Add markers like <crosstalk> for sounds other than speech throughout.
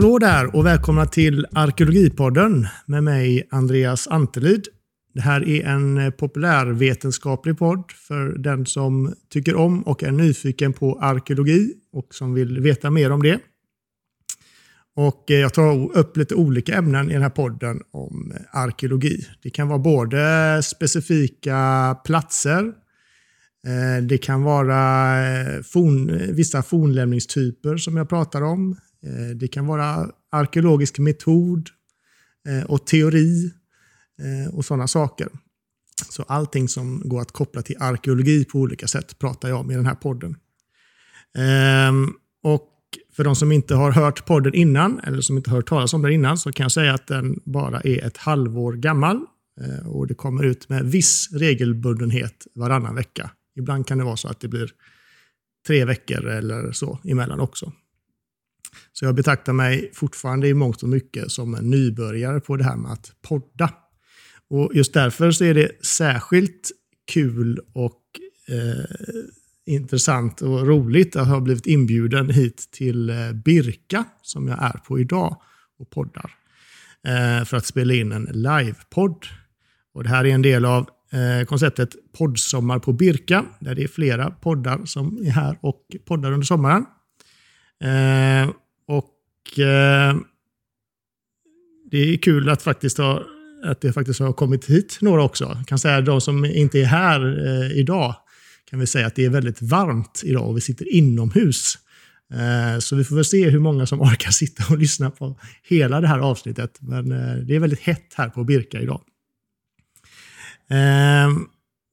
Hallå där och välkomna till Arkeologipodden med mig Andreas Antelid. Det här är en populärvetenskaplig podd för den som tycker om och är nyfiken på arkeologi och som vill veta mer om det. Och eh, jag tar upp lite olika ämnen i den här podden om eh, arkeologi. Det kan vara både specifika platser, eh, det kan vara forn, vissa fornlämningstyper som jag pratar om. Eh, det kan vara arkeologisk metod eh, och teori eh, och sådana saker. Så allting som går att koppla till arkeologi på olika sätt pratar jag om i den här podden. Ehm, och för de som inte har hört podden innan, eller som inte har hört talas om den innan, så kan jag säga att den bara är ett halvår gammal. Och det kommer ut med viss regelbundenhet varannan vecka. Ibland kan det vara så att det blir tre veckor eller så emellan också. Så jag betraktar mig fortfarande i mångt och mycket som en nybörjare på det här med att podda. Och just därför så är det särskilt kul och eh, intressant och roligt att ha blivit inbjuden hit till eh, Birka, som jag är på idag och poddar, eh, för att spela in en livepodd. Och det här är en del av eh, konceptet Poddsommar på Birka, där det är flera poddar som är här och poddar under sommaren. Eh, eh, det är kul att faktiskt ha att det faktiskt har kommit hit några också. Jag kan säga de som inte är här eh, idag kan vi säga att det är väldigt varmt idag och vi sitter inomhus. Eh, så vi får väl se hur många som <laughs> orkar sitta och lyssna på hela det här avsnittet. Men eh, det är väldigt hett här på Birka idag. Eh,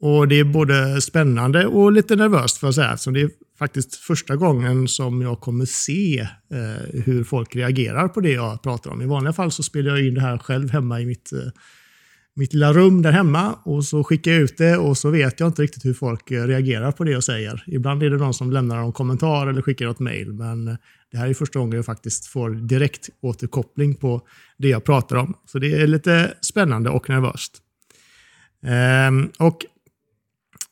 och det är både spännande och lite nervöst för att säga, eftersom det är faktiskt första gången som jag kommer se eh, hur folk reagerar på det jag pratar om. I vanliga fall så spelar jag in det här själv hemma i mitt eh, mitt lilla rum där hemma och så skickar jag ut det och så vet jag inte riktigt hur folk eh, reagerar på det jag säger. Ibland är det någon som lämnar en kommentar eller skickar ett mail, men eh, det här är första gången jag faktiskt får direkt återkoppling på det jag pratar om. Så det är lite spännande och nervöst. Ehm, och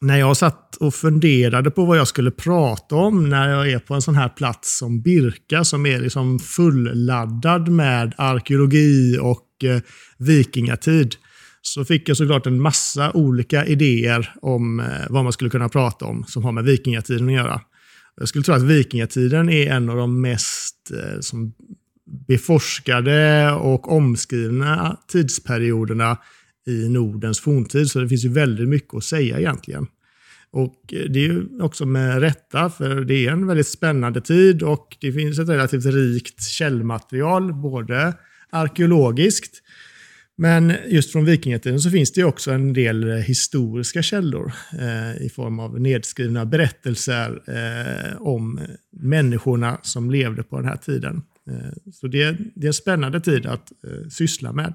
när jag satt och funderade på vad jag skulle prata om när jag är på en sån här plats som Birka som är liksom fulladdad med arkeologi och eh, vikingatid så fick jag såklart en massa olika idéer om eh, vad man skulle kunna prata om som har med vikingatiden att göra. Jag skulle tro att vikingatiden är en av de mest eh, som beforskade och omskrivna tidsperioderna i Nordens forntid, så det finns ju väldigt mycket att säga egentligen. Och eh, Det är ju också med rätta, för det är en väldigt spännande tid och det finns ett relativt rikt källmaterial, både arkeologiskt men just från vikingatiden så finns det också en del eh, historiska källor eh, i form av nedskrivna berättelser eh, om människorna som levde på den här tiden. Eh, så det, det, är en spännande tid att eh, syssla med.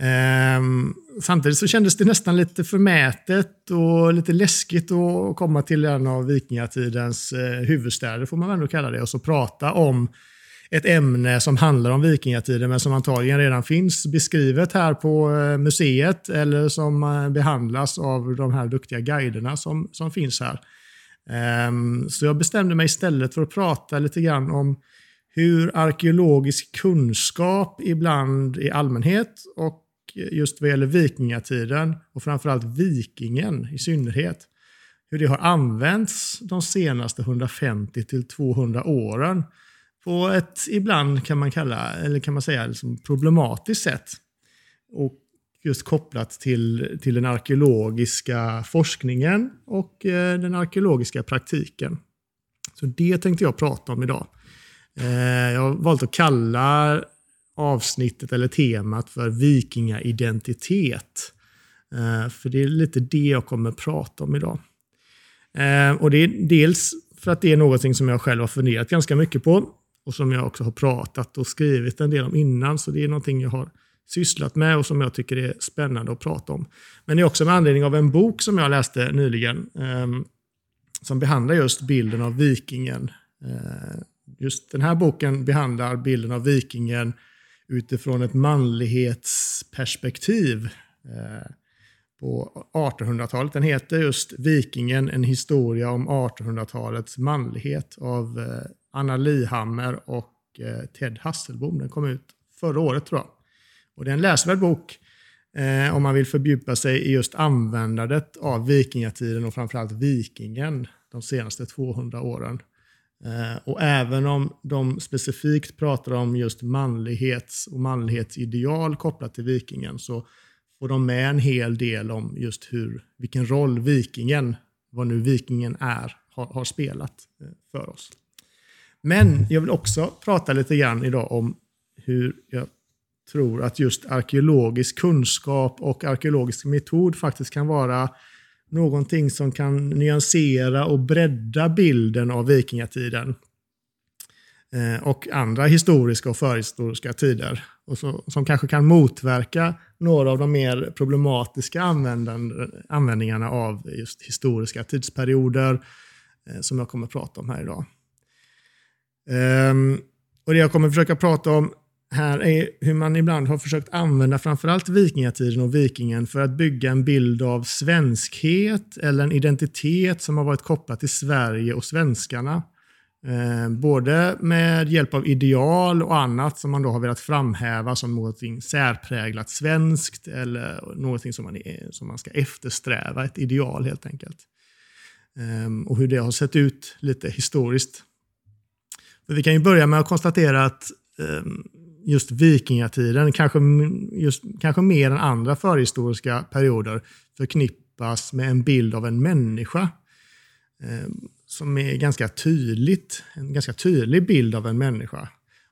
Ehm, samtidigt så kändes det nästan lite förmätet och lite läskigt att komma till en av vikingatidens eh, huvudstäder, får man väl ändå kalla det, och så prata om ett ämne som handlar om vikingatiden men som antagligen redan finns beskrivet här på eh, museet eller som eh, behandlas av de här duktiga guiderna som, som finns här. Ehm, så jag bestämde mig istället för att prata lite grann om hur arkeologisk kunskap ibland i allmänhet och just vad gäller vikingatiden och framförallt vikingen i synnerhet, hur det har använts de senaste 150 till 200 åren på ett ibland kan man kalla, eller kan man säga liksom problematiskt sätt. Och just kopplat till, till den arkeologiska forskningen och eh, den arkeologiska praktiken. Så det tänkte jag prata om idag. Eh, jag har valt att kalla avsnittet eller temat för vikingaidentitet. Eh, för det är lite det jag kommer prata om idag. Eh, och det är dels för att det är någonting som jag själv har funderat ganska mycket på och som jag också har pratat och skrivit en del om innan. Så det är någonting jag har sysslat med och som jag tycker är spännande att prata om. Men det är också med anledning av en bok som jag läste nyligen ehm, som behandlar just bilden av vikingen. Eh, just den här boken behandlar bilden av vikingen utifrån ett manlighetsperspektiv eh, på 1800-talet. Den heter just Vikingen, en historia om 1800-talets manlighet av eh, Anna Lihammer och eh, Ted Hasselbom. Den kom ut förra året tror jag. Och det är en läsvärd bok eh, om man vill fördjupa sig i just användandet av vikingatiden och framförallt vikingen de senaste 200 åren. Eh, och även om de specifikt pratar om just manlighets och manlighetsideal kopplat till vikingen så får de med en hel del om just hur, vilken roll vikingen, vad nu vikingen är, har, har spelat eh, för oss. Men jag vill också prata lite grann idag om hur jag tror att just arkeologisk kunskap och arkeologisk metod faktiskt kan vara någonting som kan nyansera och bredda bilden av vikingatiden eh, och andra historiska och förhistoriska tider. Och så, som kanske kan motverka några av de mer problematiska användningarna av just historiska tidsperioder eh, som jag kommer att prata om här idag. Ehm, och Det jag kommer försöka prata om här är hur man ibland har försökt använda framförallt vikingatiden och vikingen för att bygga en bild av svenskhet eller en identitet som har varit kopplad till Sverige och svenskarna. Eh, både med hjälp av ideal och annat som man då har velat framhäva som något särpräglat svenskt eller något som man, är, som man ska eftersträva, ett ideal helt enkelt. Eh, och hur det har sett ut lite historiskt. vi kan ju börja med att konstatera att eh, just vikingatiden, kanske, just, kanske mer än andra förhistoriska perioder, förknippas med en bild av en människa. Eh, som är ganska tydligt, en ganska tydlig bild av en människa.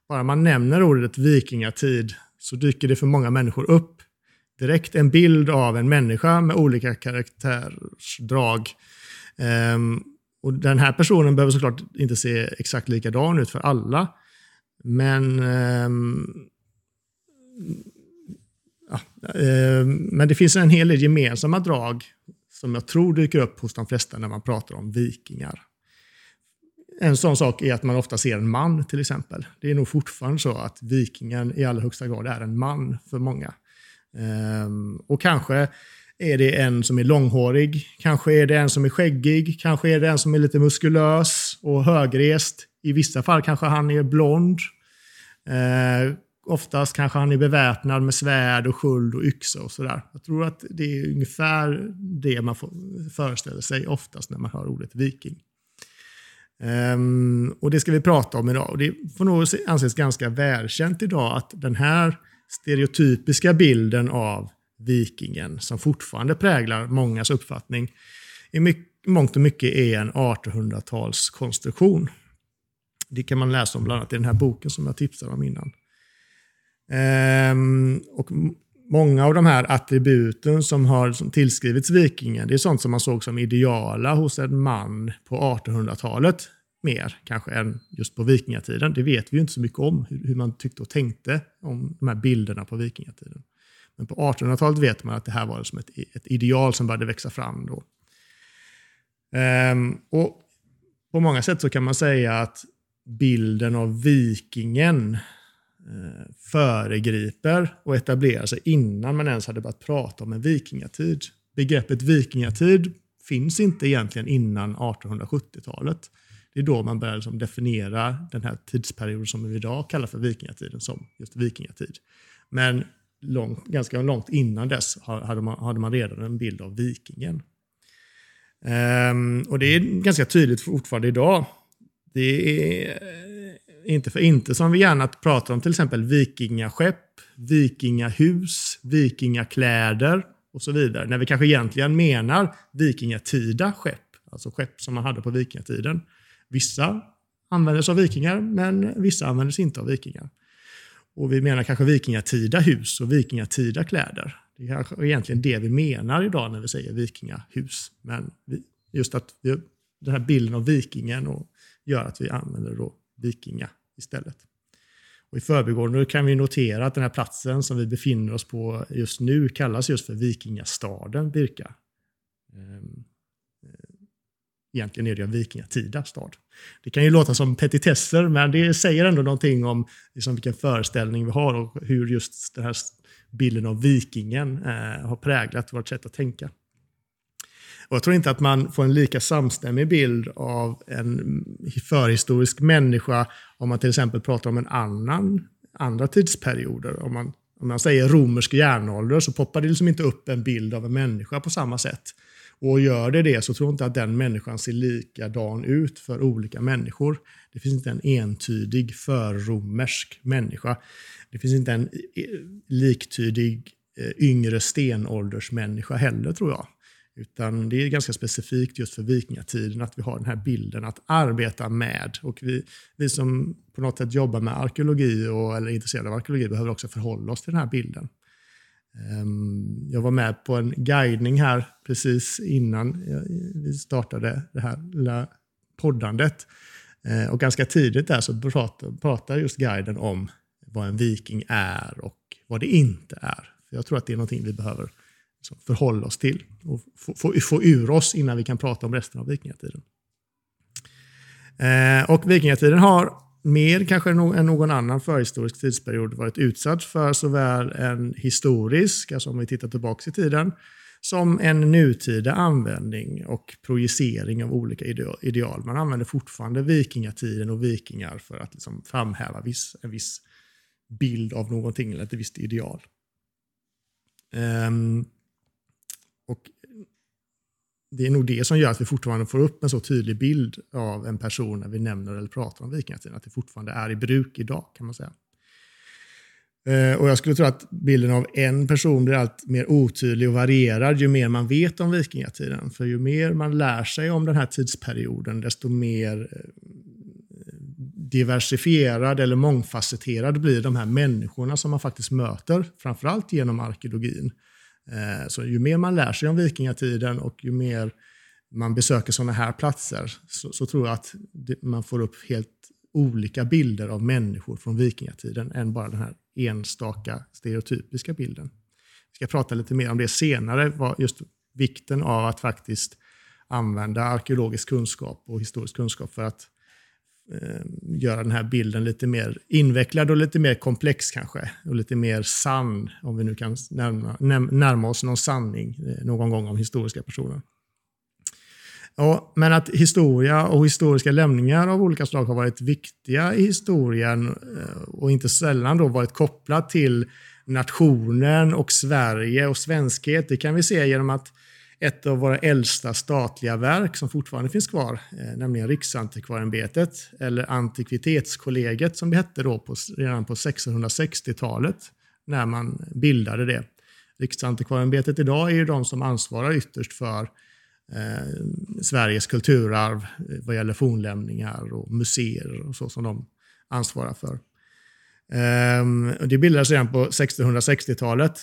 Bara man nämner ordet vikingatid så dyker det för många människor upp direkt en bild av en människa med olika karaktärsdrag. Eh, och den här personen behöver såklart inte se exakt likadan ut för alla. Men, eh, ja, eh, men det finns en hel del gemensamma drag som jag tror dyker upp hos de flesta när man pratar om vikingar. En sån sak är att man ofta ser en man till exempel. Det är nog fortfarande så att vikingen i allra högsta grad är en man för många. Ehm, och kanske är det en som är långhårig, kanske är det en som är skäggig, kanske är det en som är lite muskulös och högrest. I vissa fall kanske han är blond. Eh, oftast kanske han är beväpnad med svärd och sköld och yxa och sådär. Jag tror att det är ungefär det man föreställer sig oftast när man hör ordet viking. Um, och det ska vi prata om idag. Och det får nog anses ganska välkänt idag att den här stereotypiska bilden av vikingen som fortfarande präglar mångas uppfattning i mångt och mycket är en 1800-talskonstruktion. Det kan man läsa om bland annat i den här boken som jag tipsade om innan. Ehm, och många av de här attributen som har som tillskrivits vikingen, det är sånt som man såg som ideala hos en man på 1800-talet. Mer kanske än just på vikingatiden. Det vet vi ju inte så mycket om, hur, hur man tyckte och tänkte om de här bilderna på vikingatiden. Men på 1800-talet vet man att det här var som ett, ett ideal som började växa fram då. Ehm, och på många sätt så kan man säga att bilden av vikingen eh, föregriper och etablerar sig innan man ens hade börjat prata om en vikingatid. Begreppet vikingatid finns inte egentligen innan 1870-talet. Det är då man börjar liksom definiera den här tidsperioden som vi idag kallar för vikingatiden som just vikingatid. Men långt, ganska långt innan dess hade man, hade man redan en bild av vikingen. Ehm, och det är ganska tydligt fortfarande idag det är eh, inte för inte som vi gärna pratar om till exempel vikingaskepp, vikingahus, vikingakläder och så vidare. När vi kanske egentligen menar vikingatida skepp, alltså skepp som man hade på vikingatiden. Vissa användes av vikingar, men vissa användes inte av vikingar. Och vi menar kanske vikingatida hus och vikingatida kläder. Det är kanske egentligen det vi menar idag när vi säger vikingahus. Men just att den här bilden av vikingen och gör att vi använder då Vikinga istället. Och I förbigående kan vi notera att den här platsen som vi befinner oss på just nu kallas just för Vikingastaden Birka. Ehm, eh, egentligen är det en vikingatida stad. Det kan ju låta som petitesser, men det säger ändå någonting om liksom vilken föreställning vi har och hur just den här bilden av vikingen eh, har präglat vårt sätt att tänka. Och jag tror inte att man får en lika samstämmig bild av en förhistorisk människa om man till exempel pratar om en annan, andra tidsperioder. Om man, om man säger romersk järnålder så poppar det liksom inte upp en bild av en människa på samma sätt. Och gör det det så tror jag inte att den människan ser likadan ut för olika människor. Det finns inte en entydig förromersk människa. Det finns inte en eh, liktydig eh, yngre stenåldersmänniska heller tror jag. Utan det är ganska specifikt just för vikingatiden att vi har den här bilden att arbeta med. Och vi, vi som på något sätt jobbar med arkeologi och, eller är intresserade av arkeologi behöver också förhålla oss till den här bilden. Ehm, jag var med på en guidning här precis innan vi startade det här lilla poddandet. Ehm, och ganska tidigt där så pratar just guiden om vad en viking är och vad det inte är. För jag tror att det är någonting vi behöver Liksom förhålla oss till och få, få, få ur oss innan vi kan prata om resten av vikingatiden. Eh, och vikingatiden har mer kanske än någon annan förhistorisk tidsperiod varit utsatt för såväl en historisk, alltså om vi tittar tillbaka i tiden, som en nutida användning och projicering av olika ideal. Man använder fortfarande vikingatiden och vikingar för att liksom framhäva viss, en viss bild av någonting eller ett visst ideal. Um, och det är nog det som gör att vi fortfarande får upp en så tydlig bild av en person när vi nämner eller pratar om vikingatiden. Att det fortfarande är i bruk idag kan man säga. Eh, och Jag skulle tro att bilden av en person blir allt mer otydlig och varierad ju mer man vet om vikingatiden. För ju mer man lär sig om den här tidsperioden, desto mer eh, diversifierad eller mångfacetterad blir de här människorna som man faktiskt möter, framförallt genom arkeologin. Eh, så ju mer man lär sig om vikingatiden och ju mer man besöker sådana här platser så, så tror jag att man får upp helt olika bilder av människor från vikingatiden än bara den här enstaka stereotypiska bilden. Vi ska prata lite mer om det senare, just vikten av att faktiskt använda arkeologisk kunskap och historisk kunskap för att Eh, göra den här bilden lite mer invecklad och lite mer komplex kanske. Och lite mer sann, om vi nu kan närma, närma oss någon sanning eh, någon gång om historiska personer. Ja, men att historia och historiska lämningar av olika slag har varit viktiga i historien eh, och inte sällan då varit kopplat till nationen och Sverige och svenskhet. Det kan vi se genom att ett av våra äldsta statliga verk som fortfarande finns kvar, eh, nämligen Riksantikvarieämbetet, eller Antikvitetskollegiet som det hette då på, redan på 1660-talet när man bildade det. Riksantikvarieämbetet idag är ju de som ansvarar ytterst för eh, Sveriges kulturarv eh, vad gäller fornlämningar och museer och så som de ansvarar för. Eh, det bildades redan på 1660-talet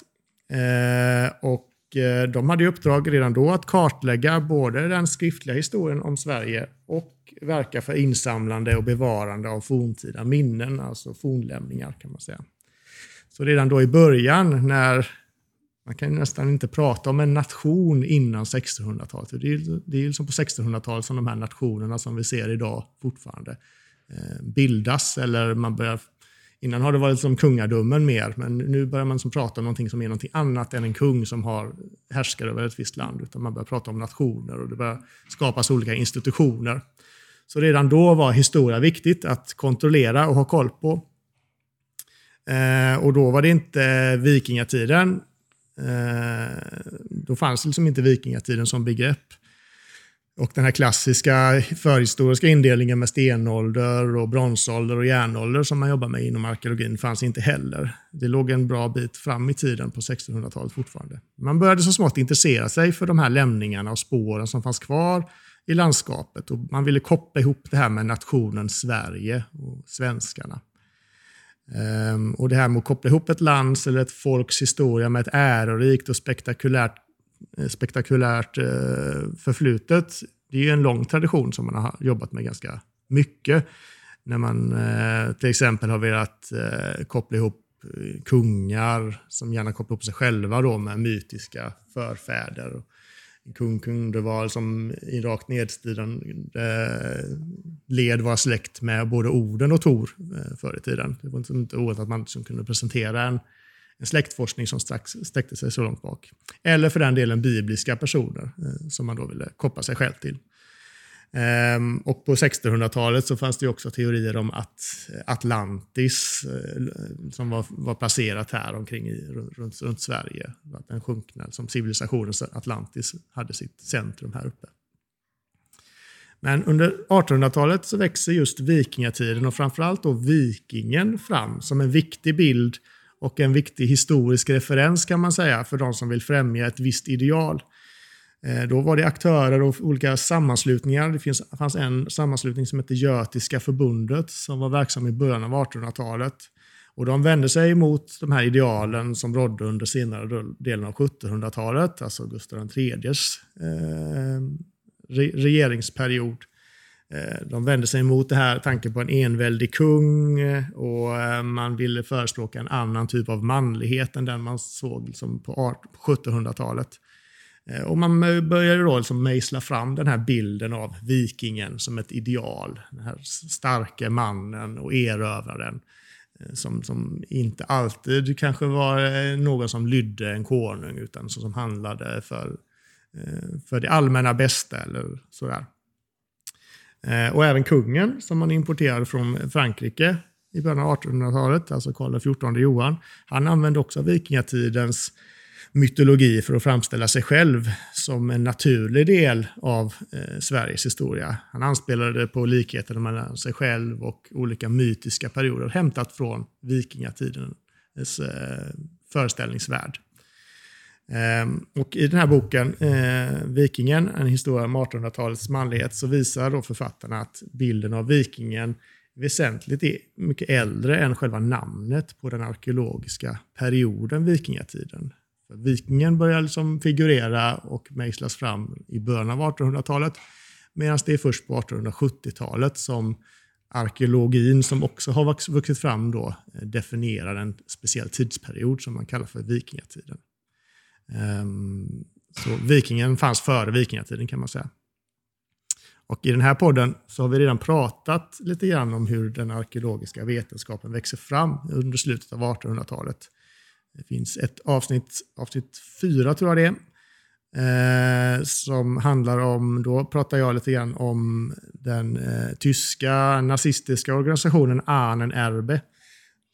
eh, och Eh, de hade i uppdrag redan då att kartlägga både den skriftliga historien om Sverige och verka för insamlande och bevarande av forntida minnen, alltså fornlämningar kan man säga. Så redan då i början när man kan nästan inte prata om en nation innan 1600-talet. Det är, det är liksom på 1600-talet som de här nationerna som vi ser idag fortfarande eh, bildas eller man börjar Innan har det varit som kungadömen mer, men nu börjar man som prata om någonting som är någonting annat än en kung som har härskar över ett visst land. Utan man börjar prata om nationer och det börjar skapas olika institutioner. Så redan då var historia viktigt att kontrollera och ha koll på. Eh, och då var det inte vikingatiden. Eh, då fanns liksom inte vikingatiden som begrepp. Och den här klassiska förhistoriska indelningen med stenålder, och bronsålder och järnålder som man jobbar med inom arkeologin fanns inte heller. Det låg en bra bit fram i tiden på 1600-talet fortfarande. Man började så smått intressera sig för de här lämningarna och spåren som fanns kvar i landskapet. Och man ville koppla ihop det här med nationen Sverige och svenskarna. Ehm, och det här med att koppla ihop ett lands eller ett folks historia med ett ärorikt och spektakulärt Eh, spektakulärt eh, förflutet. Det är ju en lång tradition som man har jobbat med ganska mycket. När man eh, till exempel har velat koppla ihop kungar som gärna kopplar ihop sig själva då med mytiska förfäder. Kung kunde som i rakt nedstigande led vara släkt med både Oden och Tor förr i tiden. Det var inte ovanligt att man liksom kunde presentera en en släktforskning som strax sträckte sig så långt bak. Eller för den delen bibliska personer eh, som man då ville koppla sig själv till. Ehm, och på 1600-talet så fanns det också teorier om att eh, Atlantis, eh, som var, var placerat här omkring i, runt, runt Sverige, att den sjunkna, som civilisationen Atlantis hade sitt centrum här uppe. Men under 1800-talet så växer just vikingatiden och framförallt då vikingen fram som en viktig bild och en viktig historisk referens kan man säga för de som vill främja ett visst ideal. Eh, då var det aktörer och olika sammanslutningar. Det finns, fanns en sammanslutning som hette Götiska förbundet som var verksam i början av 1800-talet. Och de vände sig mot de här idealen som rådde under senare delen av 1700-talet, alltså Gustav IIIs eh, regeringsperiod. Eh, de vände sig mot det här tanken på en enväldig kung eh, och eh, man ville förespråka en annan typ av manlighet än den man såg liksom på 1700-talet. Och man började då liksom mejsla fram den här bilden av vikingen som ett ideal. Den här starke mannen och erövraren. Som, som inte alltid kanske var någon som lydde en konung utan som handlade för för det allmänna bästa eller sådär. Eh, och även kungen som man importerade från Frankrike i början av 1800-talet, alltså Karl XIV Johan, han använde också vikingatidens mytologi för att framställa sig själv som en naturlig del av eh, Sveriges historia. Han anspelade på likheterna mellan sig själv och olika mytiska perioder hämtat från vikingatidens eh, föreställningsvärld. Ehm, och I den här boken, eh, Vikingen, en historia om 1800-talets manlighet, så visar då författarna att bilden av vikingen väsentligt är mycket äldre än själva namnet på den arkeologiska perioden vikingatiden. För vikingen börjar liksom figurera och mejslas fram i början av 1800-talet, medan det är först på 1870-talet som arkeologin, som också har vuxit fram, då, eh, definierar en speciell tidsperiod som man kallar för vikingatiden. Ehm, så vikingen fanns före vikingatiden kan man säga. Och I den här podden så har vi redan pratat lite grann om hur den arkeologiska vetenskapen växer fram under slutet av 1800-talet. Det finns ett avsnitt, avsnitt fyra tror jag det är, eh, som handlar om, då pratar jag lite grann om den eh, tyska nazistiska organisationen Ahnen Erbe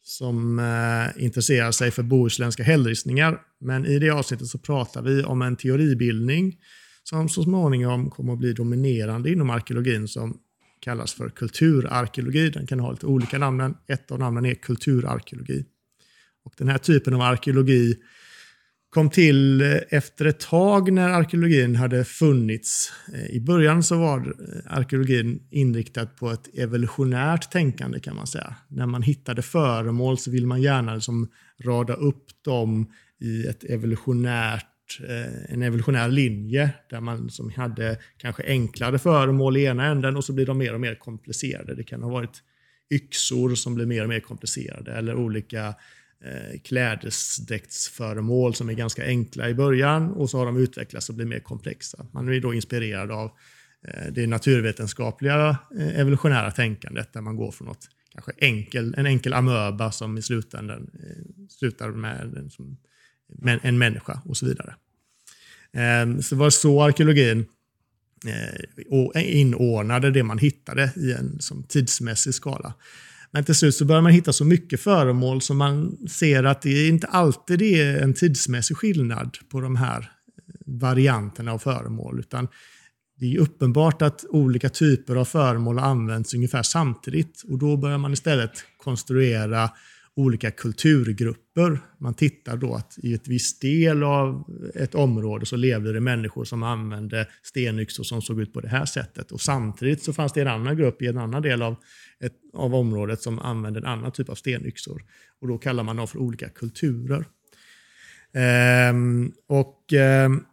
som eh, intresserar sig för bohuslänska hällristningar. Men i det avsnittet så pratar vi om en teoribildning som så småningom kommer att bli dominerande inom arkeologin som kallas för kulturarkeologi. Den kan ha lite olika namn. Ett av namnen är kulturarkeologi. Och den här typen av arkeologi kom till eh, efter ett tag när arkeologin hade funnits. Eh, I början så var eh, arkeologin inriktad på ett evolutionärt tänkande kan man säga. När man hittade föremål så vill man gärna liksom rada upp dem i ett evolutionärt en evolutionär linje där man som hade kanske enklare föremål i ena änden och så blir de mer och mer komplicerade. Det kan ha varit yxor som blir mer och mer komplicerade eller olika eh, Eh, klädesdräktsföremål som är ganska enkla i början och så har de utvecklats och blivit mer komplexa. Man är då inspirerad av eh, det naturvetenskapliga eh, evolutionära tänkandet där man går från något kanske enkel, en enkel amöba som i slutändan slutar med en, som, en människa och så vidare. Ehm, så det var så arkeologin inordnade det man hittade i en som tidsmässig skala. Men till slut så börjar man hitta så mycket föremål som man ser att det inte alltid är en tidsmässig skillnad på de här eh, varianterna av föremål. Utan det är uppenbart att olika typer av föremål används ungefär samtidigt och då börjar man istället konstruera olika kulturgrupper. Man tittar då att i ett visst del av ett område så levde det människor som använde stenyxor som såg ut på det här sättet. Och samtidigt så fanns det en annan grupp i en annan del av, ett, av området som använde en annan typ av stenyxor. Och då kallar man dem för olika kulturer. Ehm, och ehm,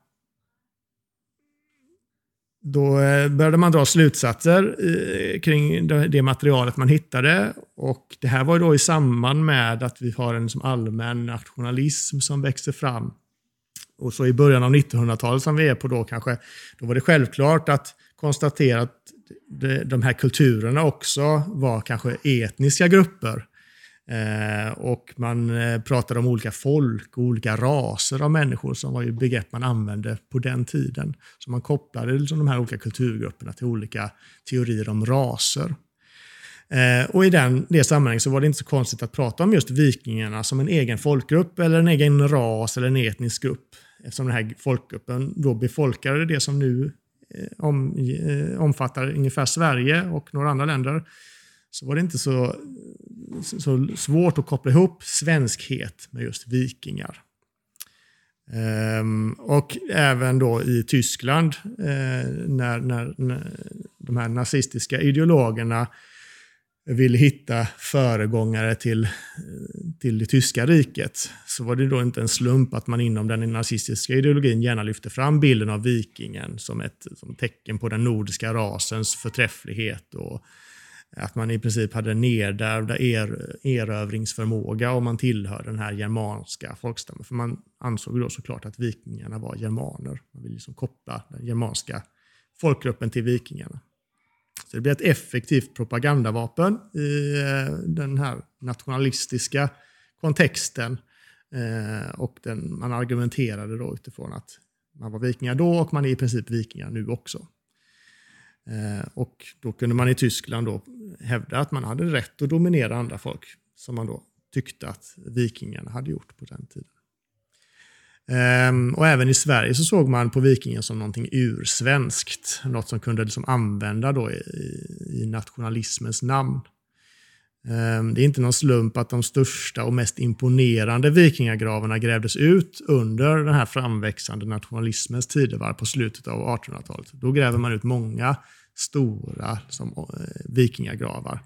då eh, började man dra slutsatser eh, kring det materialet man hittade. Och det här var då i samband med att vi har en allmän nationalism som växer fram. Och så i början av 1900-talet som vi är på då kanske, då var det självklart att konstatera att de här kulturerna också var kanske etniska grupper. Eh, och man eh, pratade om olika folk och olika raser av människor som var ju begrepp man använde på den tiden. Så man kopplade liksom de här olika kulturgrupperna till olika teorier om raser. Eh, och i den, det sammanhanget så var det inte så konstigt att prata om just vikingarna som en egen folkgrupp eller en egen ras eller en etnisk grupp. Eftersom den här folkgruppen då befolkade det som nu om, omfattar ungefär Sverige och några andra länder så var det inte så, så svårt att koppla ihop svenskhet med just vikingar. Um, och även då i Tyskland eh, när, när, när, de här nazistiska ideologerna ville hitta föregångare till, till det tyska riket så var det då inte en slump att man inom den nazistiska ideologin gärna lyfte fram bilden av vikingen som ett som tecken på den nordiska rasens förträfflighet och att man i princip hade nedärvda er, erövringsförmåga om man tillhör den här germanska folkstammen. För man ansåg då såklart att vikingarna var germaner. Man ville liksom koppla den germanska folkgruppen till vikingarna. Så det blir ett effektivt propagandavapen i eh, den här nationalistiska kontexten. Eh, och den, man argumenterade då utifrån att man var vikingar då och man är i princip vikingar nu också. Eh, och då kunde man i Tyskland då hävda att man hade rätt att dominera andra folk, som man då tyckte att vikingarna hade gjort på den tiden. Um, och även i Sverige så såg man på vikingen som någonting ursvenskt. Något som kunde liksom använda då i, i nationalismens namn. Ehm, det är inte någon slump att de största och mest imponerande vikingagravarna grävdes ut under den här framväxande nationalismens tidevarv på slutet av 1800-talet. Då gräver man ut många stora som, eh, vikingagravar.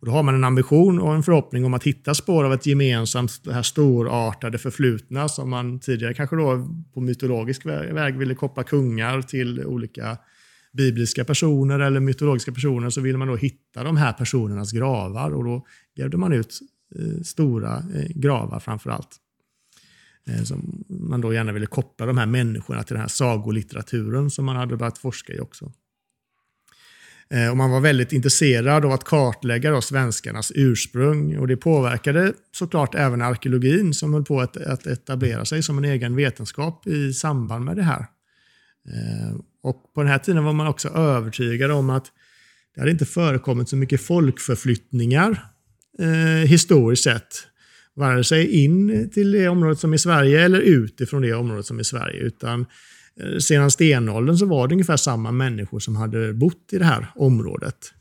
Och då har man en ambition och en förhoppning om att hitta spår av ett gemensamt det här storartade förflutna som man tidigare kanske då på mytologisk väg ville koppla kungar till olika bibliska personer eller mytologiska personer så ville man då hitta de här personernas gravar och då grävde man ut eh, stora eh, gravar framför allt. Eh, som man då gärna ville koppla de här människorna till den här sagolitteraturen som man hade börjat forska i också. Och man var väldigt intresserad av att kartlägga då svenskarnas ursprung. Och det påverkade såklart även arkeologin som höll på att, att etablera sig som en egen vetenskap i samband med det här. Och på den här tiden var man också övertygad om att det hade inte förekommit så mycket folkförflyttningar eh, historiskt sett. Vare sig in till det området som är Sverige eller ut ifrån det området som är Sverige. Utan Eh, sedan stenåldern så var det ungefär samma människor som hade bott i det här området.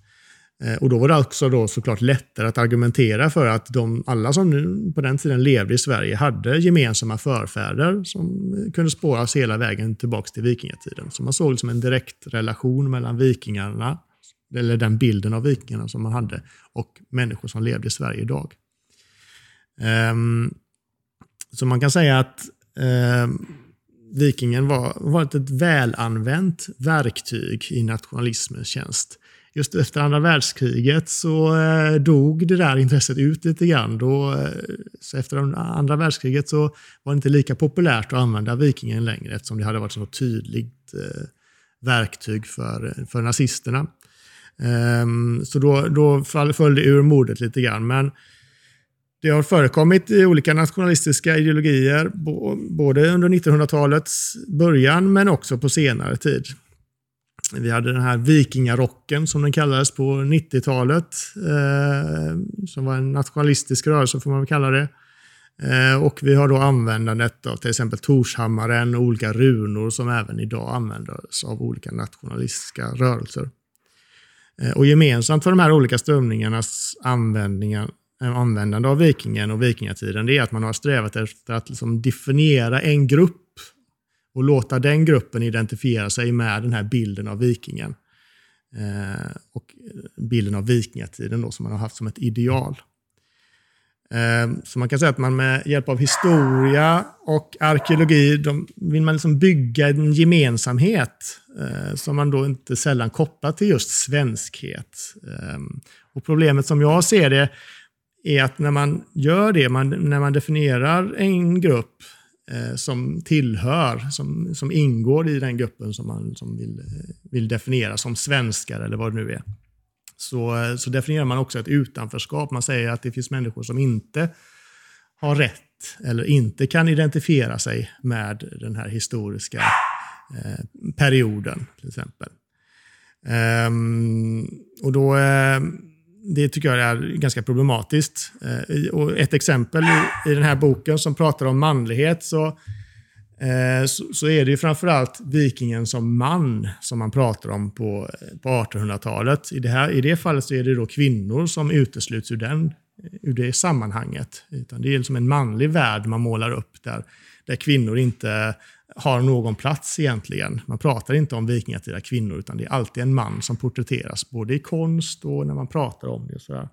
Eh, och då var det också då såklart lättare att argumentera för att de, alla som nu på den tiden levde i Sverige hade gemensamma förfäder som kunde spåras hela vägen tillbaka till vikingatiden. Så man såg liksom en direkt relation mellan vikingarna, eller den bilden av vikingarna som man hade, och människor som levde i Sverige idag. Um, så man kan säga att um, vikingen var, var ett välanvänt verktyg i nationalismens tjänst. Just efter andra världskriget så eh, dog det där intresset ut lite grann. Då, eh, så efter andra världskriget så var det inte lika populärt att använda vikingen längre eftersom det hade varit så tydligt eh, verktyg för, för nazisterna. Um, så då, då föll det ur modet lite grann. Men det har förekommit i olika nationalistiska ideologier, både under 1900-talets början men också på senare tid. Vi hade den här vikingarocken som den kallades på 90-talet, eh, som var en nationalistisk rörelse får man väl kalla det. Eh, och vi har då användandet av till exempel Torshammaren och olika runor som även idag används av olika nationalistiska rörelser. Eh, och gemensamt för de här olika strömningarnas användningar eh, användande av vikingen och vikingatiden, det är att man har strävat efter att liksom definiera en grupp och låta den gruppen identifiera sig med den här bilden av vikingen. Eh, och bilden av vikingatiden då, som man har haft som ett ideal. Eh, så man kan säga att man med hjälp av historia och arkeologi de, vill man liksom bygga en gemensamhet eh, som man då inte sällan kopplar till just svenskhet. Eh, och Problemet som jag ser det är att när man gör det, man, när man definierar en grupp Eh, som tillhör, som, som ingår i den gruppen som man som vill, eh, vill definiera som svenskar eller vad det nu är, så, eh, så definierar man också ett utanförskap. Man säger att det finns människor som inte har rätt eller inte kan identifiera sig med den här historiska eh, perioden till exempel. Ehm, och då, eh, det tycker jag är ganska problematiskt. Eh, och ett exempel i, i den här boken som pratar om manlighet så, eh, så, så, är det ju framförallt vikingen som man som man pratar om på, på 1800-talet. I det, här, I det fallet så är det då kvinnor som utesluts ur, den, ur det sammanhanget. Utan det är liksom en manlig värld man målar upp där, där kvinnor inte har någon plats egentligen. Man pratar inte om vikingatida kvinnor, utan det är alltid en man som porträtteras, både i konst och när man pratar om det. Och sådär.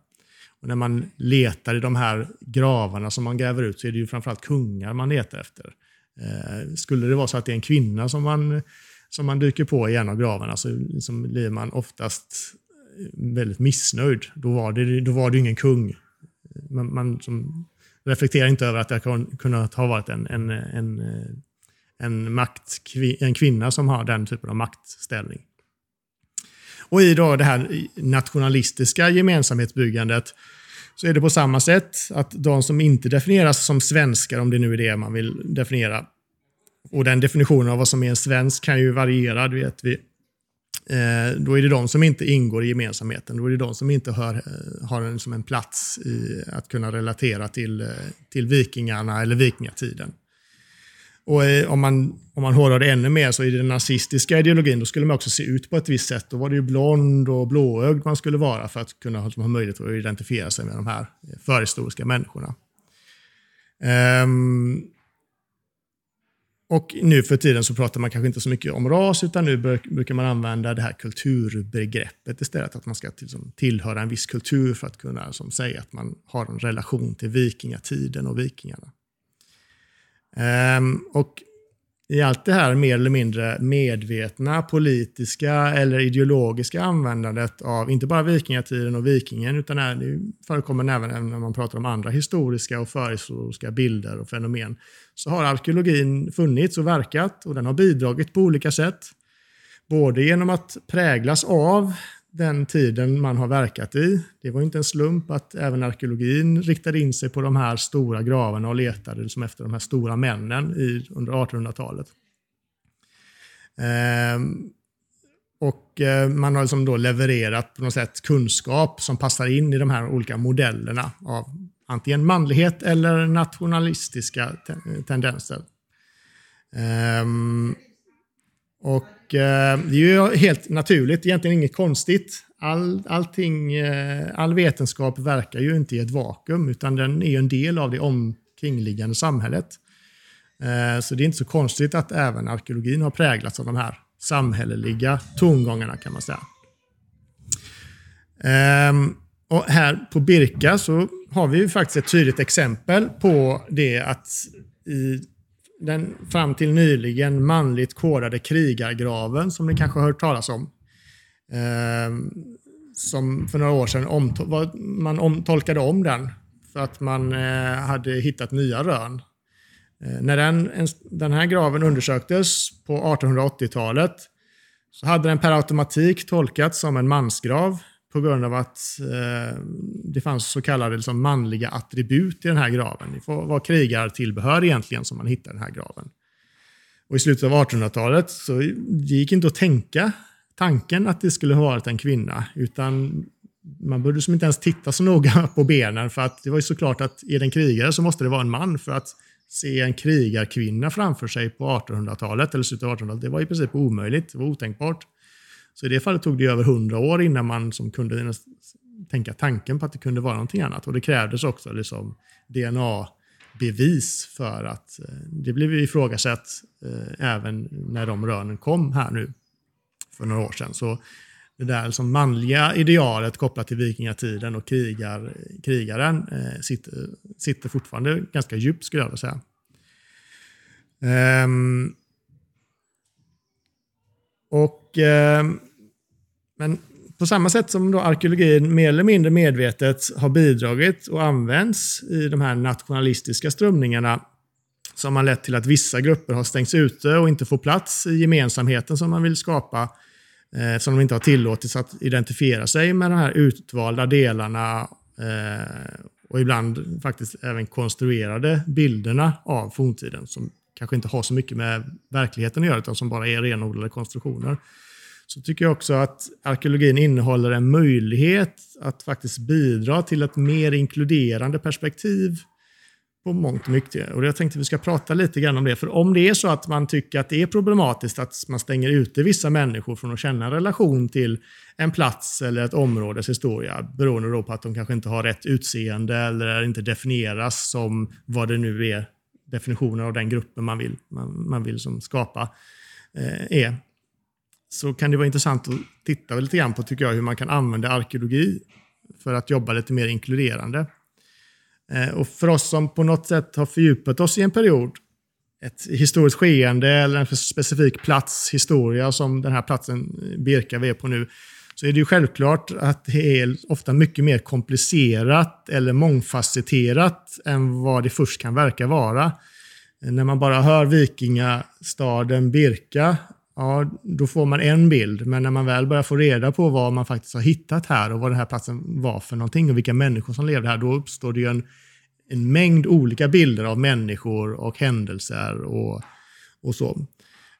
Och när man letar i de här gravarna som man gräver ut så är det ju framförallt kungar man letar efter. Eh, skulle det vara så att det är en kvinna som man, som man dyker på i en av gravarna så liksom blir man oftast eh, väldigt missnöjd. Då var det, då var det ingen kung. Man, man som reflekterar inte över att det kunnat ha varit en, en, en eh, en, makt, en kvinna som har den typen av maktställning. Och i då det här nationalistiska gemensamhetsbyggandet så är det på samma sätt att de som inte definieras som svenskar, om det nu är det man vill definiera, och den definitionen av vad som är en svensk kan ju variera, det vet vi. Eh, då är det de som inte ingår i gemensamheten. Då är det de som inte hör, eh, har en, som en plats i att kunna relatera till, eh, till vikingarna eller vikingatiden. Och eh, om man, om man hårdrar det ännu mer så i den nazistiska ideologin, då skulle man också se ut på ett visst sätt. Då var det ju blond och blåögd man skulle vara för att kunna ha möjlighet att identifiera sig med de här eh, förhistoriska människorna. Um, och nu för tiden så pratar man kanske inte så mycket om ras, utan nu brukar man använda det här kulturbegreppet istället. Att man ska liksom tillhöra en viss kultur för att kunna som, säga att man har en relation till vikingatiden och vikingarna. Um, och i allt det här mer eller mindre medvetna politiska eller ideologiska användandet av inte bara vikingatiden och vikingen, utan det förekommer även när man pratar om andra historiska och förhistoriska bilder och fenomen, så har arkeologin funnits och verkat och den har bidragit på olika sätt. Både genom att präglas av den tiden man har verkat i. Det var inte en slump att även arkeologin riktade in sig på de här stora gravarna och letade liksom efter de här stora männen i, under 1800-talet. Ehm, och eh, man har liksom då levererat på något sätt kunskap som passar in i de här olika modellerna av antingen manlighet eller nationalistiska tendenser. Ehm, och eh, det är ju helt naturligt, egentligen inget konstigt. All, allting, eh, all vetenskap verkar ju inte i ett vakuum, utan den är en del av det omkringliggande samhället. Eh, så det är inte så konstigt att även arkeologin har präglats av de här samhälleliga tongångarna kan man säga. Ehm, och här på Birka så har vi ju faktiskt ett tydligt exempel på det att i den fram till nyligen manligt kodade krigargraven som ni kanske har hört talas om. Eh, som för några år sedan omtol man omtolkade om den för att man eh, hade hittat nya rön. Eh, när den, en, den här graven undersöktes på 1880-talet så hade den per automatik tolkats som en mansgrav på grund av att eh, det fanns så kallade liksom, manliga attribut i den här graven. Det var krigartillbehör egentligen som man hittade i den här graven. Och I slutet av 1800-talet så gick inte att tänka tanken att det skulle ha varit en kvinna, utan man började som inte ens titta så noga <laughs> på benen för att det var ju såklart att är det en krigare så måste det vara en man för att se en krigarkvinna framför sig på 1800-talet eller slutet av 1800-talet, det var i princip omöjligt, det var otänkbart. Så i det fallet tog det över hundra år innan man som kunde tänka tanken på att det kunde vara någonting annat. Och det krävdes också liksom DNA-bevis för att eh, det blev ifrågasatt eh, även när de rönen kom här nu för några år sedan. Så det där liksom manliga idealet kopplat till vikingatiden och krigar, krigaren eh, sitter, sitter fortfarande ganska djupt skulle jag vilja säga. Um, och um, men på samma sätt som då arkeologin mer eller mindre medvetet har bidragit och använts i de här nationalistiska strömningarna som har lett till att vissa grupper har stängts ute och inte får plats i gemensamheten som man vill skapa Eh, som de inte har tillåtits att identifiera sig med de här utvalda delarna eh, och ibland faktiskt även konstruerade bilderna av forntiden som kanske inte har så mycket med verkligheten att göra utan som bara är renodlade konstruktioner. Så tycker jag också att arkeologin innehåller en möjlighet att faktiskt bidra till ett mer inkluderande perspektiv på mångt och mycket. Och jag tänkte vi ska prata lite grann om det. För om det är så att man tycker att det är problematiskt att man stänger ute vissa människor från att känna en relation till en plats eller ett områdes historia, beroende då på att de kanske inte har rätt utseende eller inte definieras som vad det nu är definitionen av den gruppen man vill, man, man vill som skapa eh, är. Så kan det vara intressant att titta lite grann på tycker jag, hur man kan använda arkeologi för att jobba lite mer inkluderande. Eh, och för oss som på något sätt har fördjupat oss i en period, ett historiskt skeende eller en specifik plats historia som den här platsen eh, Birka vi är på nu, så är det ju självklart att det är ofta mycket mer komplicerat eller mångfacetterat än vad det först kan verka vara. Eh, när man bara hör vikingastaden Birka, ja, då får man en bild. Men när man väl börjar få reda på vad man faktiskt har hittat här och vad den här platsen var för någonting och vilka människor som levde här, då uppstår det ju en, en mängd olika bilder av människor och händelser och, och så.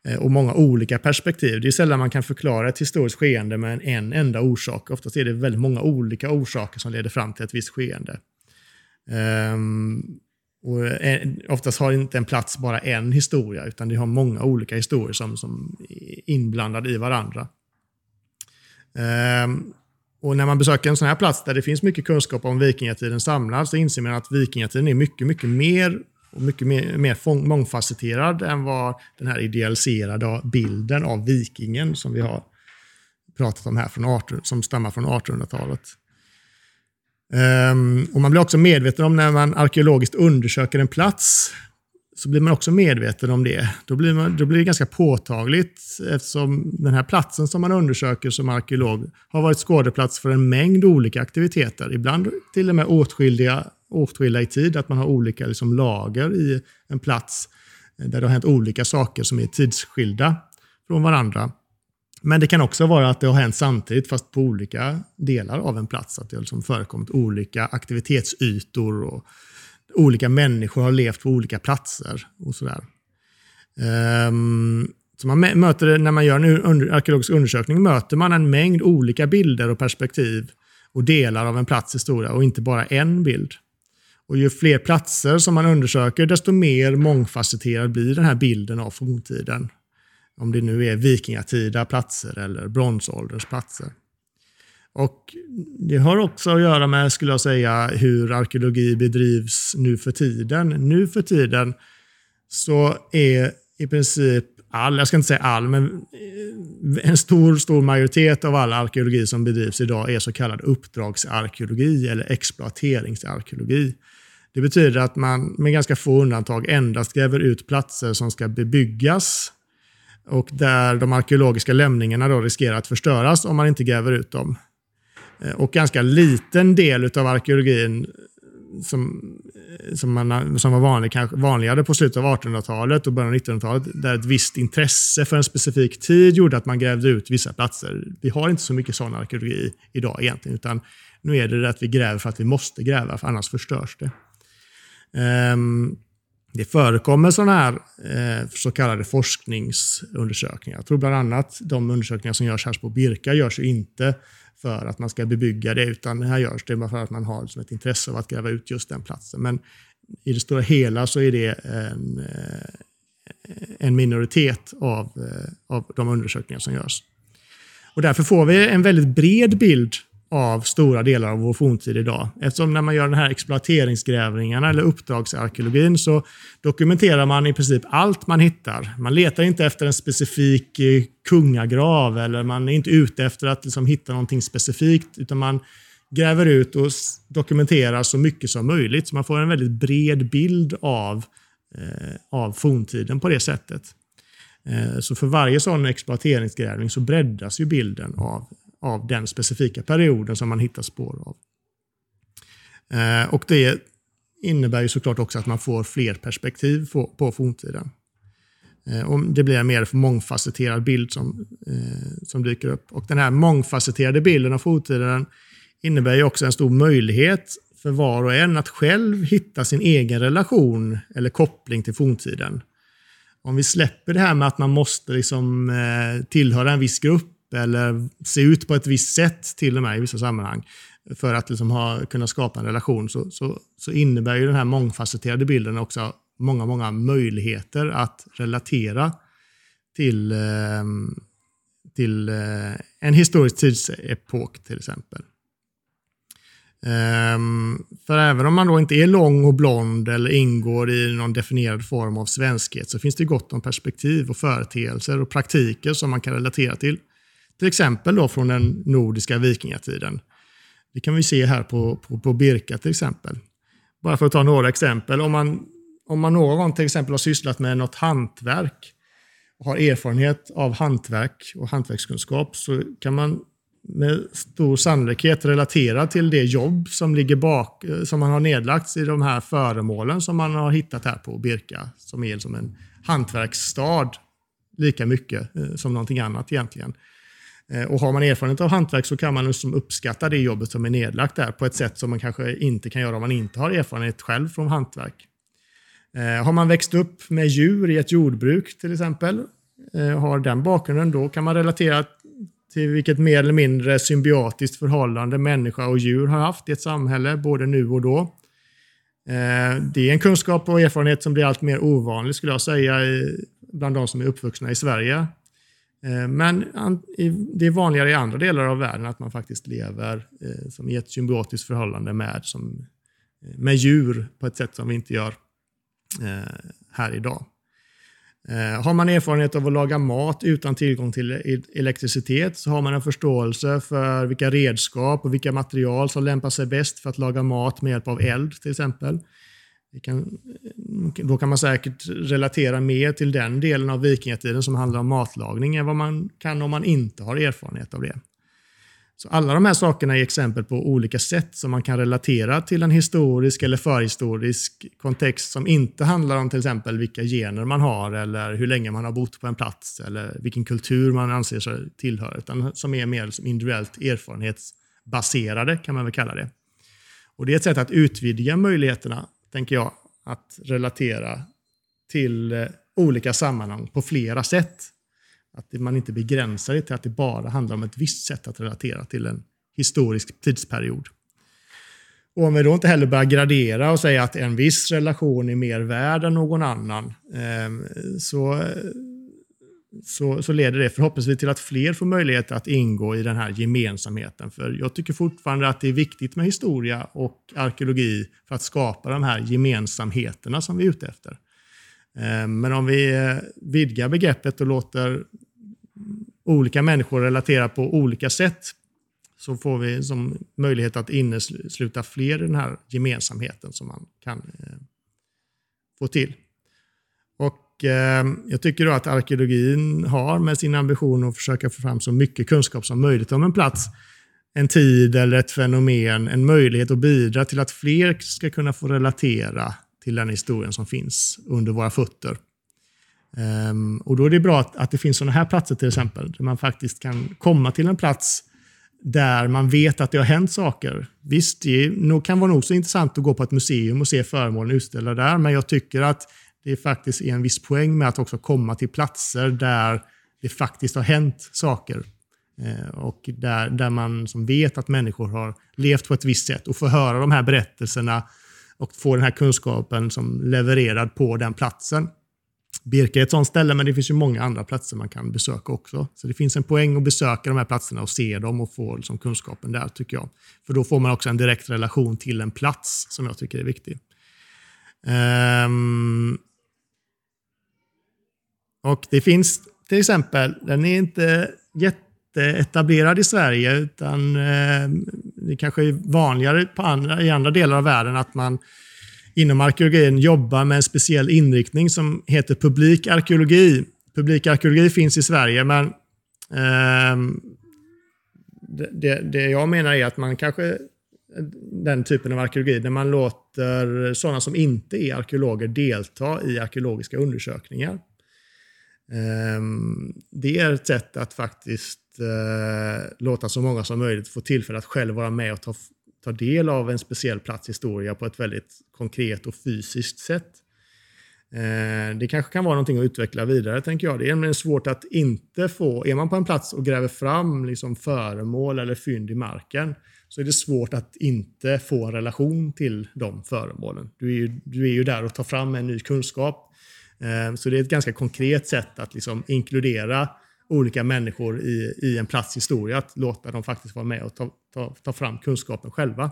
Eh, och många olika perspektiv. Det är sällan man kan förklara ett historiskt skeende med en enda orsak. Oftast är det väldigt många olika orsaker som leder fram till ett visst skeende. Um, och eh, oftast har inte en plats bara en historia, utan det har många olika historier som, som är inblandade i varandra. Ehm, och när man besöker en sån här plats där det finns mycket kunskap om vikingatiden samlad så inser man att vikingatiden är mycket, mycket mer och mycket mer, mer mångfacetterad än vad den här idealiserade bilden av vikingen som vi har pratat om här, från 18, som stammar från 1800-talet. Um, och man blir också medveten om när man arkeologiskt undersöker en plats, så blir man också medveten om det. Då blir, man, då blir det ganska påtagligt eftersom den här platsen som man undersöker som arkeolog har varit skådeplats för en mängd olika aktiviteter. Ibland till och med åtskilda åtskilda i tid, att man har olika liksom, lager i en plats eh, där det har hänt olika saker som är tidsskilda från varandra. Men det kan också vara att det har hänt samtidigt fast på olika delar av en plats. Att det har liksom förekommit olika aktivitetsytor och olika människor har levt på olika platser och sådär. Um, så man möter, när man gör en arkeologisk undersökning möter man en mängd olika bilder och perspektiv och delar av en plats historia och inte bara en bild. Och ju fler platser som man undersöker, desto mer mångfacetterad blir den här bilden av forntiden. Om det nu är vikingatida platser eller bronsåldersplatser. Och det har också att göra med, skulle jag säga, hur arkeologi bedrivs nu för tiden. Nu för tiden så är i princip all, jag ska inte säga all, men eh, en stor, stor majoritet av all arkeologi som bedrivs idag är så kallad uppdragsarkeologi eller exploateringsarkeologi. Det betyder att man med ganska få undantag endast gräver ut platser som ska bebyggas och där de arkeologiska lämningarna då riskerar att förstöras om man inte gräver ut dem. Eh, och ganska liten del av arkeologin som, eh, som, man, som var vanlig, kanske vanligare på slutet av 1800-talet och början av 1900-talet, där ett visst intresse för en specifik tid gjorde att man grävde ut vissa platser. Vi har inte så mycket sån arkeologi idag egentligen, utan nu är det att vi gräver för att vi måste gräva, för annars förstörs det. Um, det förekommer sådana här eh, så kallade forskningsundersökningar. Jag tror bland annat de undersökningar som görs här på Birka görs ju inte för att man ska bebygga det, utan det här görs det bara för att man har liksom ett intresse av att gräva ut just den platsen. Men i det stora hela så är det en, en minoritet av, eh, av de undersökningar som görs. Och därför får vi en väldigt bred bild av stora delar av vår forntid idag. Eftersom när man gör den här exploateringsgrävningarna eller uppdragsarkeologin så dokumenterar man i princip allt man hittar. Man letar inte efter en specifik eh, kungagrav eller man är inte ute efter att liksom hitta någonting specifikt utan man gräver ut och dokumenterar så mycket som möjligt. Så man får en väldigt bred bild av, eh, av forntiden på det sättet. Eh, så för varje sån exploateringsgrävning så breddas ju bilden av av den specifika perioden som man hittar spår av. Eh, och det innebär ju såklart också att man får fler perspektiv på, på forntiden. Eh, och det blir en mer mångfacetterad bild som, eh, som dyker upp. Och den här mångfacetterade bilden av forntiden innebär ju också en stor möjlighet för var och en att själv hitta sin egen relation eller koppling till forntiden. Om vi släpper det här med att man måste liksom, eh, tillhöra en viss grupp eller se ut på ett visst sätt till och med i vissa sammanhang för att liksom ha, kunna skapa en relation så, så, så innebär ju den här mångfacetterade bilden också många, många möjligheter att relatera till, ehm, till eh, en historisk tidsepok till exempel. Ehm, för även om man då inte är lång och blond eller ingår i någon definierad form av svenskhet så finns det gott om perspektiv och företeelser och praktiker som man kan relatera till. Till exempel då från den nordiska vikingatiden. Det kan vi se här på, på, på Birka till exempel. Bara för att ta några exempel. Om man, om man någon gång till exempel har sysslat med något hantverk och har erfarenhet av hantverk och hantverkskunskap så kan man med stor sannolikhet relatera till det jobb som ligger bak, som man har nedlagt i de här föremålen som man har hittat här på Birka, som är som en hantverksstad lika mycket eh, som någonting annat egentligen. Eh, och har man erfarenhet av hantverk så kan man liksom uppskatta det jobbet som är nedlagt där på ett sätt som man kanske inte kan göra om man inte har erfarenhet själv från hantverk. Eh, har man växt upp med djur i ett jordbruk till exempel, eh, har den bakgrunden, då kan man relatera till vilket mer eller mindre symbiotiskt förhållande människa och djur har haft i ett samhälle, både nu och då. Det är en kunskap och erfarenhet som blir allt mer ovanlig, skulle jag säga, bland de som är uppvuxna i Sverige. Eh, men det är vanligare i andra delar av världen att man faktiskt lever eh, som i ett symbiotiskt förhållande med, som, eh, med djur på ett sätt som vi inte gör här idag. Har man erfarenhet av att laga mat utan tillgång till e-, elektricitet så har man en förståelse för vilka redskap och vilka material som lämpar sig bäst för att laga mat med hjälp av eld till exempel. Kan, då kan man säkert relatera mer till den delen av vikingatiden som handlar om matlagning än vad man kan om man inte har erfarenhet av det. Så alla de här sakerna är exempel på olika sätt som man kan relatera till en historisk eller förhistorisk kontext som inte handlar om till exempel vilka gener man har eller hur länge man har bott på en plats eller vilken kultur man anser sig tillhöra, utan som är mer som individuellt erfarenhetsbaserade kan man väl kalla det. Och Det är ett sätt att utvidga möjligheterna, tänker jag, att relatera till eh, olika sammanhang på flera sätt att man inte begränsar det till att det bara handlar om ett visst sätt att relatera till en historisk tidsperiod. Och om vi då inte heller börjar gradera och säga att en viss relation är mer värd än någon annan, eh, så, eh, så, så leder det förhoppningsvis till att fler får möjlighet att ingå i den här gemensamheten. För jag tycker fortfarande att det är viktigt med historia och arkeologi för att skapa de här gemensamheterna som vi är ute efter. Eh, men om vi eh, vidgar begreppet och låter olika människor relatera på olika sätt så får vi som möjlighet att innesluta fler i den här gemensamheten som man kan eh, få till. Och eh, Jag tycker då att arkeologin har med sin ambition att försöka få fram så mycket kunskap som möjligt om en plats, en tid eller ett fenomen, en möjlighet att bidra till att fler ska kunna få relatera till den historien som finns under våra fötter. Um, och då är det bra att, att det finns sådana här platser till exempel, där man faktiskt kan komma till en plats där man vet att det har hänt saker. Visst, det kan vara nog så intressant att gå på ett museum och se föremålen utställda där, men jag tycker att det faktiskt är en viss poäng med att också komma till platser där det faktiskt har hänt saker. Eh, och där, där man som vet att människor har levt på ett visst sätt och få höra de här berättelserna och få den här kunskapen som levererad på den platsen. Birka är ett sånt ställe, men det finns ju många andra platser man kan besöka också. Så det finns en poäng att besöka de här platserna och se dem och få liksom kunskapen där, tycker jag. För då får man också en direkt relation till en plats som jag tycker är viktig. Um, och det finns till exempel, den är inte jätteetablerad i Sverige, utan eh, det kanske är vanligare på andra, i andra delar av världen att man inom arkeologin jobbar med en speciell inriktning som heter publik arkeologi. Publik arkeologi finns i Sverige, men eh, det, det jag menar är att man kanske den typen av arkeologi där man låter sådana som inte är arkeologer delta i arkeologiska undersökningar. Ehm, det är ett sätt att faktiskt eh, låta så många som möjligt få tillfälle att själv vara med och ta, ta del av en speciell plats historia på ett väldigt konkret och fysiskt sätt. Ehm, det kanske kan vara någonting att utveckla vidare, tänker jag. Det är svårt att inte få... Är man på en plats och gräver fram liksom föremål eller fynd i marken så är det svårt att inte få en relation till de föremålen. Du är ju, du är ju där och tar fram en ny kunskap. Eh, så det är ett ganska konkret sätt att liksom inkludera olika människor i, i en plats historia, att låta dem faktiskt vara med och ta, ta, ta fram kunskapen själva.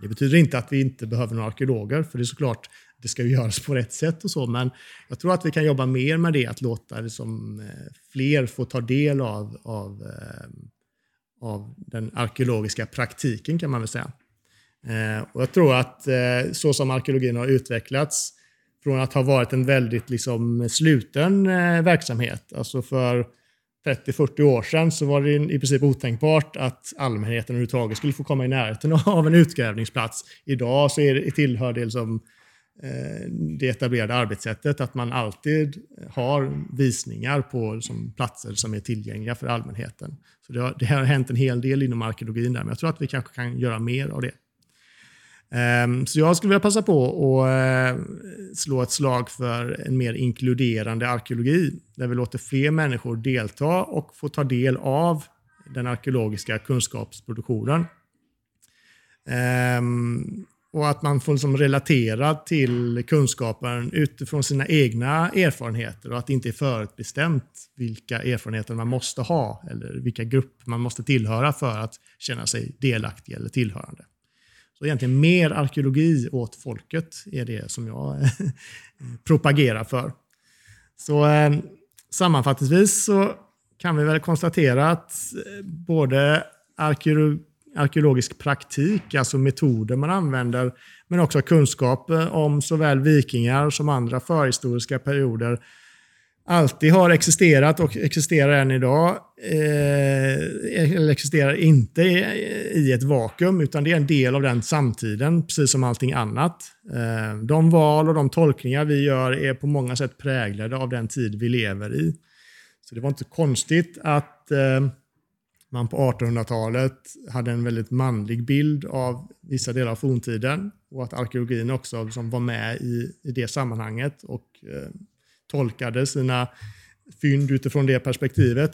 Det betyder inte att vi inte behöver några arkeologer, för det är såklart det ska ju göras på rätt sätt och så, men jag tror att vi kan jobba mer med det, att låta liksom, eh, fler få ta del av, av, eh, av den arkeologiska praktiken kan man väl säga. Och jag tror att så som arkeologin har utvecklats, från att ha varit en väldigt liksom, sluten eh, verksamhet, alltså för 30-40 år sedan så var det i princip otänkbart att allmänheten överhuvudtaget skulle få komma i närheten <laughs> av en utgrävningsplats. Idag så är det, tillhör det liksom Eh, det etablerade arbetssättet att man alltid har visningar på liksom, platser som är tillgängliga för allmänheten. Så det har, det har hänt en hel del inom arkeologin där, men jag tror att vi kanske kan göra mer av det. Ehm, så jag skulle vilja passa på att eh, slå ett slag för en mer inkluderande arkeologi, där vi låter fler människor delta och få ta del av den arkeologiska kunskapsproduktionen. Ehm, och att man får liksom relatera till kunskapen utifrån sina egna erfarenheter och att det inte är förutbestämt vilka erfarenheter man måste ha eller vilka grupper man måste tillhöra för att känna sig delaktig eller tillhörande. Så egentligen mer arkeologi åt folket är det som jag <laughs> propagerar för. Så eh, sammanfattningsvis så kan vi väl konstatera att eh, både arkeolo arkeologisk praktik, alltså metoder man använder, men också kunskap eh, om såväl vikingar som andra förhistoriska perioder alltid har existerat och existerar än idag. Eh, eller existerar inte i ett vakuum, utan det är en del av den samtiden, precis som allting annat. Eh, de val och de tolkningar vi gör är på många sätt präglade av den tid vi lever i. Så det var inte konstigt att eh, man på 1800-talet hade en väldigt manlig bild av vissa delar av forntiden och att arkeologin också liksom var med i, i det sammanhanget och eh, tolkade sina fynd utifrån det perspektivet.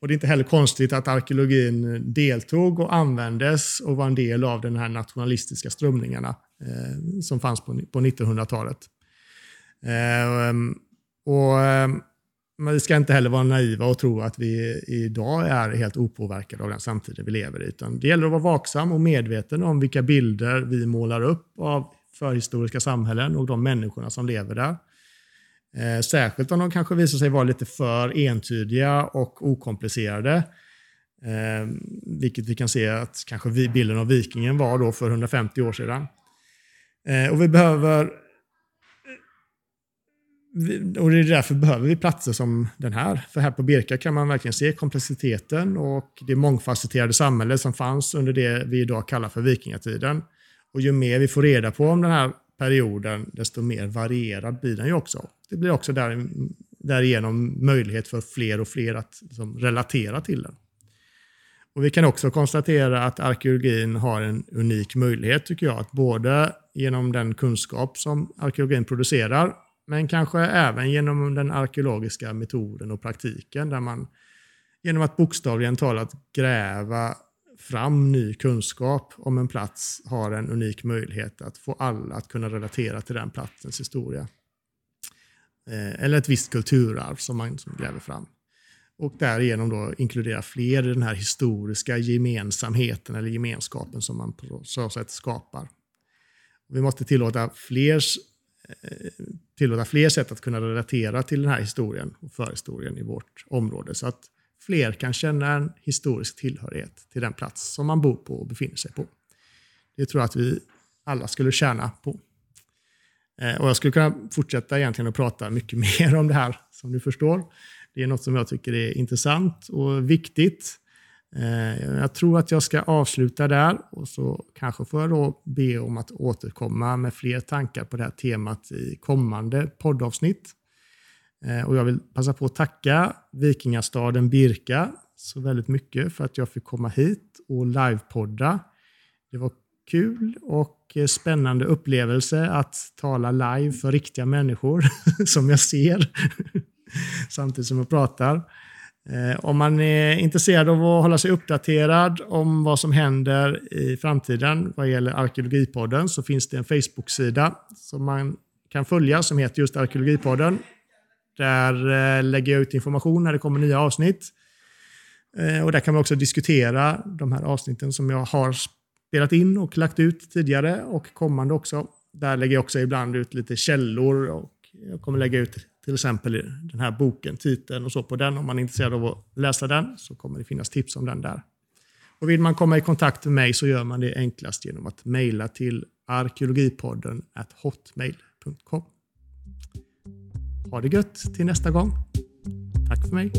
Och Det är inte heller konstigt att arkeologin deltog och användes och var en del av de här nationalistiska strömningarna eh, som fanns på, på 1900-talet. Eh, och eh, men vi ska inte heller vara naiva och tro att vi idag är helt opåverkade av den samtiden vi lever i. Utan det gäller att vara vaksam och medveten om vilka bilder vi målar upp av förhistoriska samhällen och de människorna som lever där. Eh, särskilt om de kanske visar sig vara lite för entydiga och okomplicerade. Eh, vilket vi kan se att kanske bilden av vikingen var då för 150 år sedan. Eh, och vi behöver eh, och det är därför behöver vi platser som den här. För här på Birka kan man verkligen se komplexiteten och det mångfacetterade samhälle som fanns under det vi idag kallar för vikingatiden. Och ju mer vi får reda på om den här perioden, desto mer varierad blir den ju också. Det blir också där, därigenom möjlighet för fler och fler att liksom relatera till den. Och Vi kan också konstatera att arkeologin har en unik möjlighet, tycker jag, att både genom den kunskap som arkeologin producerar men kanske även genom den arkeologiska metoden och praktiken där man genom att bokstavligen talat gräva fram ny kunskap om en plats har en unik möjlighet att få alla att kunna relatera till den platsens historia. Eh, eller ett visst kulturarv som man som gräver fram. Och därigenom då inkludera fler i den här historiska gemensamheten eller gemenskapen som man på så sätt skapar. Vi måste tillåta fler eh, tillåta fler sätt att kunna relatera till den här historien och förhistorien i vårt område. Så att fler kan känna en historisk tillhörighet till den plats som man bor på och befinner sig på. Det tror jag att vi alla skulle tjäna på. Eh, och jag skulle kunna fortsätta egentligen att prata mycket <laughs> mer om det här, som du förstår. Det är något som jag tycker är intressant och viktigt. Eh, jag tror att jag ska avsluta där och så kanske får jag då be om att återkomma med fler tankar på det här temat i kommande poddavsnitt. Eh, och jag vill passa på att tacka vikingastaden Birka så väldigt mycket för att jag fick komma hit och livepodda. Det var kul och eh, spännande upplevelse att tala live för riktiga människor <laughs> som jag ser <laughs> samtidigt som jag pratar. Eh, om man är intresserad av att hålla sig uppdaterad om vad som händer i framtiden vad gäller Arkeologipodden så finns det en Facebook-sida som man kan följa som heter just Arkeologipodden. Där eh, lägger jag ut information när det kommer nya avsnitt. Eh, och där kan man också diskutera de här avsnitten som jag har spelat in och lagt ut tidigare och kommande också. Där lägger jag också ibland ut lite källor och jag kommer lägga ut till exempel den här boken, titeln och så på den. Om man är intresserad av att läsa den så kommer det finnas tips om den där. Och vill man komma i kontakt med mig så gör man det enklast genom att mejla till arkeologipodden hotmail.com. Ha det gött till nästa gång. Tack för mig.